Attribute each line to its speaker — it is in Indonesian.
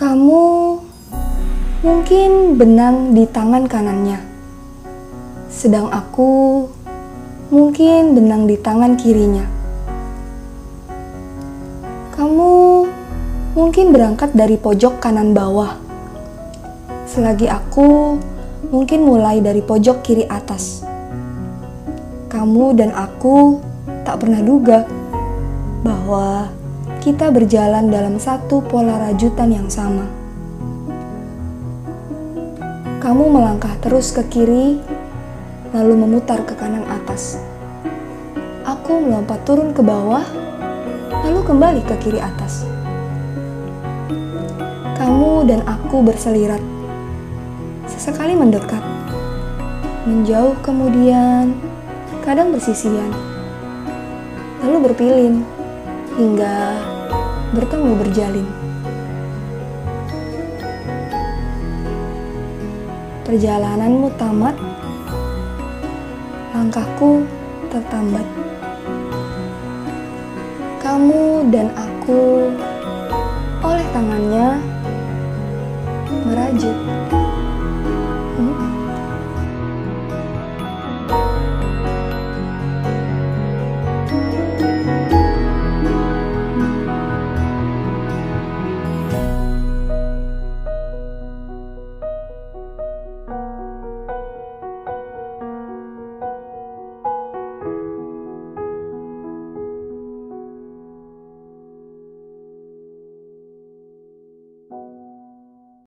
Speaker 1: Kamu mungkin benang di tangan kanannya, sedang aku mungkin benang di tangan kirinya. Kamu mungkin berangkat dari pojok kanan bawah, selagi aku mungkin mulai dari pojok kiri atas. Kamu dan aku tak pernah duga bahwa kita berjalan dalam satu pola rajutan yang sama. Kamu melangkah terus ke kiri, lalu memutar ke kanan atas. Aku melompat turun ke bawah, lalu kembali ke kiri atas. Kamu dan aku berselirat, sesekali mendekat, menjauh kemudian, kadang bersisian, lalu berpilin hingga bertemu berjalin. Perjalananmu tamat, langkahku tertambat. Kamu dan aku oleh tangannya merajut.